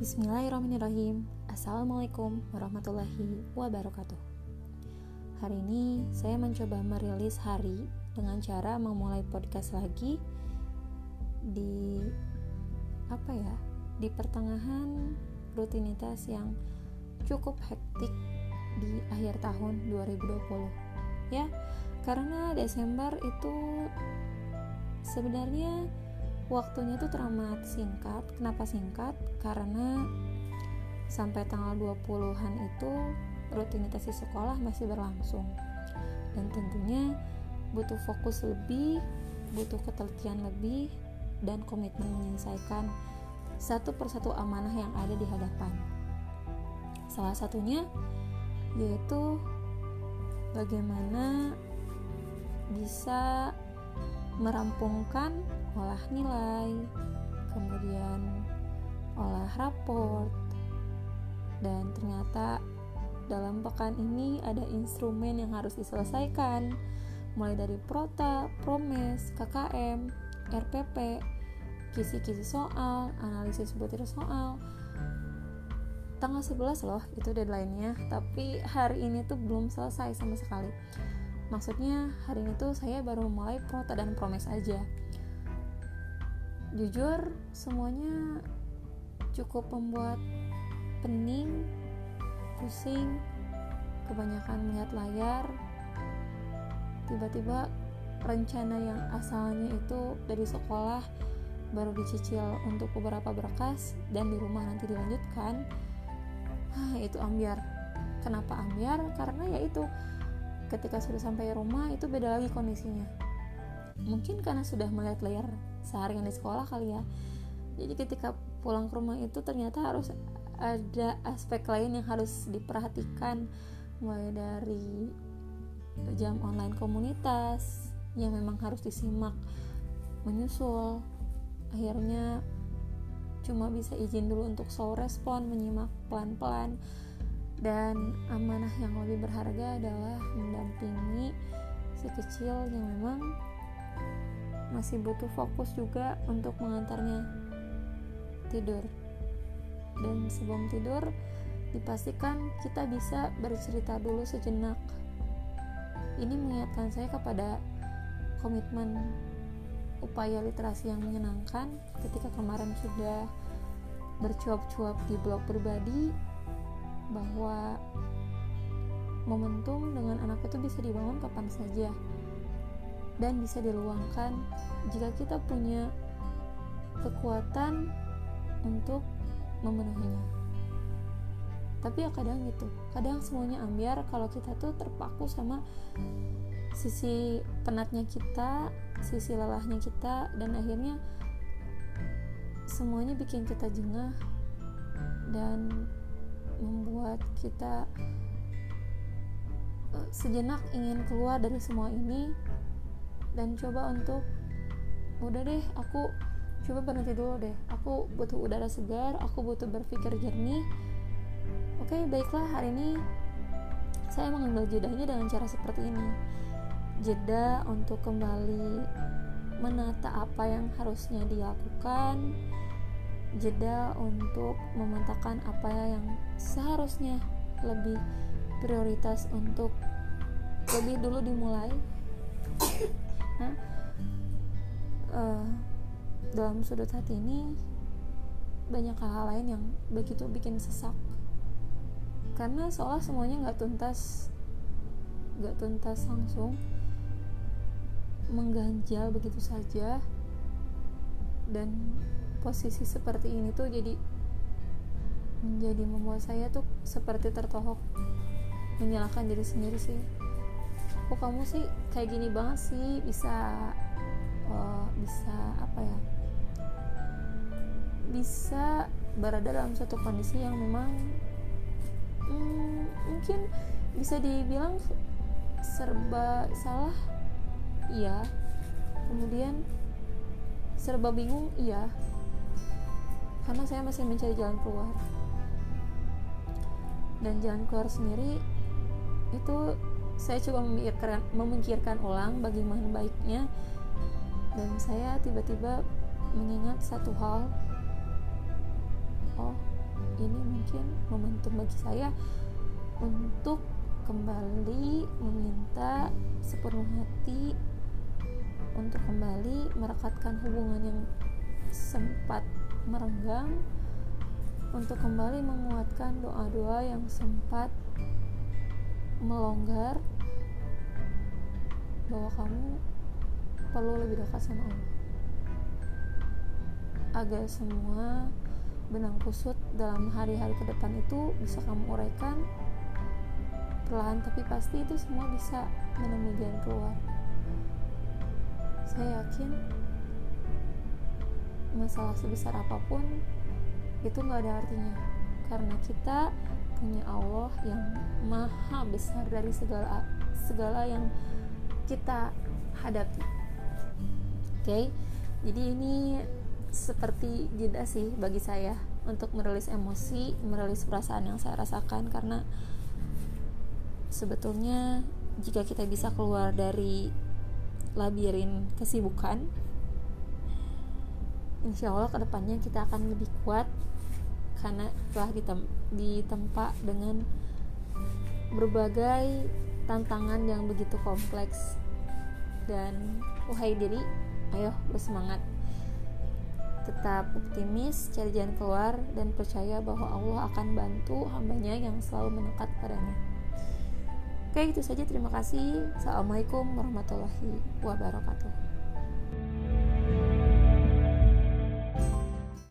Bismillahirrahmanirrahim. Assalamualaikum warahmatullahi wabarakatuh. Hari ini saya mencoba merilis hari dengan cara memulai podcast lagi di apa ya di pertengahan rutinitas yang cukup hektik di akhir tahun 2020 ya karena Desember itu sebenarnya waktunya tuh teramat singkat. Kenapa singkat? Karena sampai tanggal 20-an itu rutinitas di sekolah masih berlangsung. Dan tentunya butuh fokus lebih butuh ketelitian lebih dan komitmen menyelesaikan satu persatu amanah yang ada di hadapan. Salah satunya yaitu bagaimana bisa merampungkan olah nilai, kemudian olah raport, dan ternyata dalam pekan ini ada instrumen yang harus diselesaikan, mulai dari prota, promes, KKM, RPP, kisi-kisi soal, analisis butir soal. Tanggal 11 loh itu deadline-nya, tapi hari ini tuh belum selesai sama sekali. Maksudnya hari ini tuh saya baru mulai prota dan promes aja jujur semuanya cukup membuat pening pusing kebanyakan melihat layar. Tiba-tiba rencana yang asalnya itu dari sekolah baru dicicil untuk beberapa berkas dan di rumah nanti dilanjutkan. Ah, itu ambiar. Kenapa ambiar? Karena ya itu ketika sudah sampai rumah itu beda lagi kondisinya. Mungkin karena sudah melihat layar seharian di sekolah kali ya. Jadi ketika pulang ke rumah itu ternyata harus ada aspek lain yang harus diperhatikan. Mulai dari jam online komunitas yang memang harus disimak menyusul. Akhirnya cuma bisa izin dulu untuk slow respon menyimak pelan-pelan. Dan amanah yang lebih berharga adalah mendampingi si kecil yang memang masih butuh fokus juga untuk mengantarnya tidur. Dan sebelum tidur dipastikan kita bisa bercerita dulu sejenak. Ini mengingatkan saya kepada komitmen upaya literasi yang menyenangkan. Ketika kemarin sudah bercuap-cuap di blog pribadi bahwa momentum dengan anak itu bisa dibangun kapan saja dan bisa diluangkan jika kita punya kekuatan untuk memenuhinya. Tapi ya kadang gitu kadang semuanya ambiar kalau kita tuh terpaku sama sisi penatnya kita sisi lelahnya kita dan akhirnya semuanya bikin kita jengah dan membuat kita eh, sejenak ingin keluar dari semua ini dan coba untuk udah deh aku coba berhenti dulu deh. Aku butuh udara segar aku butuh berpikir jernih. Oke baiklah hari ini saya mengambil jedanya dengan cara seperti ini. Jeda untuk kembali menata apa yang harusnya dilakukan. Jeda untuk memantapkan apa yang seharusnya lebih prioritas untuk lebih dulu dimulai nah uh, dalam sudut hati ini banyak hal-hal lain yang begitu bikin sesak. Karena seolah semuanya nggak tuntas nggak tuntas langsung mengganjal begitu saja dan posisi seperti ini tuh jadi menjadi membuat saya tuh seperti tertohok menyalahkan diri sendiri sih kok kamu sih kayak gini banget sih? Bisa uh, bisa apa ya? Bisa berada dalam suatu kondisi yang memang hmm, mungkin bisa dibilang serba salah? Iya. Kemudian serba bingung? Iya. Karena saya masih mencari jalan keluar. Dan jalan keluar sendiri itu saya coba memikirkan, memikirkan ulang bagaimana baiknya. Dan saya tiba-tiba mengingat satu hal. Oh ini mungkin momentum bagi saya untuk kembali meminta sepenuh hati untuk kembali merekatkan hubungan yang sempat merenggang untuk kembali menguatkan doa-doa yang sempat melonggar bahwa kamu perlu lebih dekat sama Allah. Agar semua benang kusut dalam hari-hari ke depan itu bisa kamu uraikan perlahan tapi pasti itu semua bisa menemui jalan keluar. Saya yakin masalah sebesar apa pun itu nggak ada artinya karena kita punya Allah yang maha besar dari segala segala yang kita hadapi oke okay? jadi ini seperti jeda sih bagi saya untuk merilis emosi, merilis perasaan yang saya rasakan karena sebetulnya jika kita bisa keluar dari labirin kesibukan insya Allah ke depannya kita akan lebih kuat karena telah ditem ditempa dengan berbagai tantangan yang begitu kompleks dan wahai diri ayo bersemangat tetap optimis, cari jalan keluar, dan percaya bahwa Allah akan bantu hambanya yang selalu mendekat padanya. Oke, itu saja. Terima kasih. Assalamualaikum warahmatullahi wabarakatuh.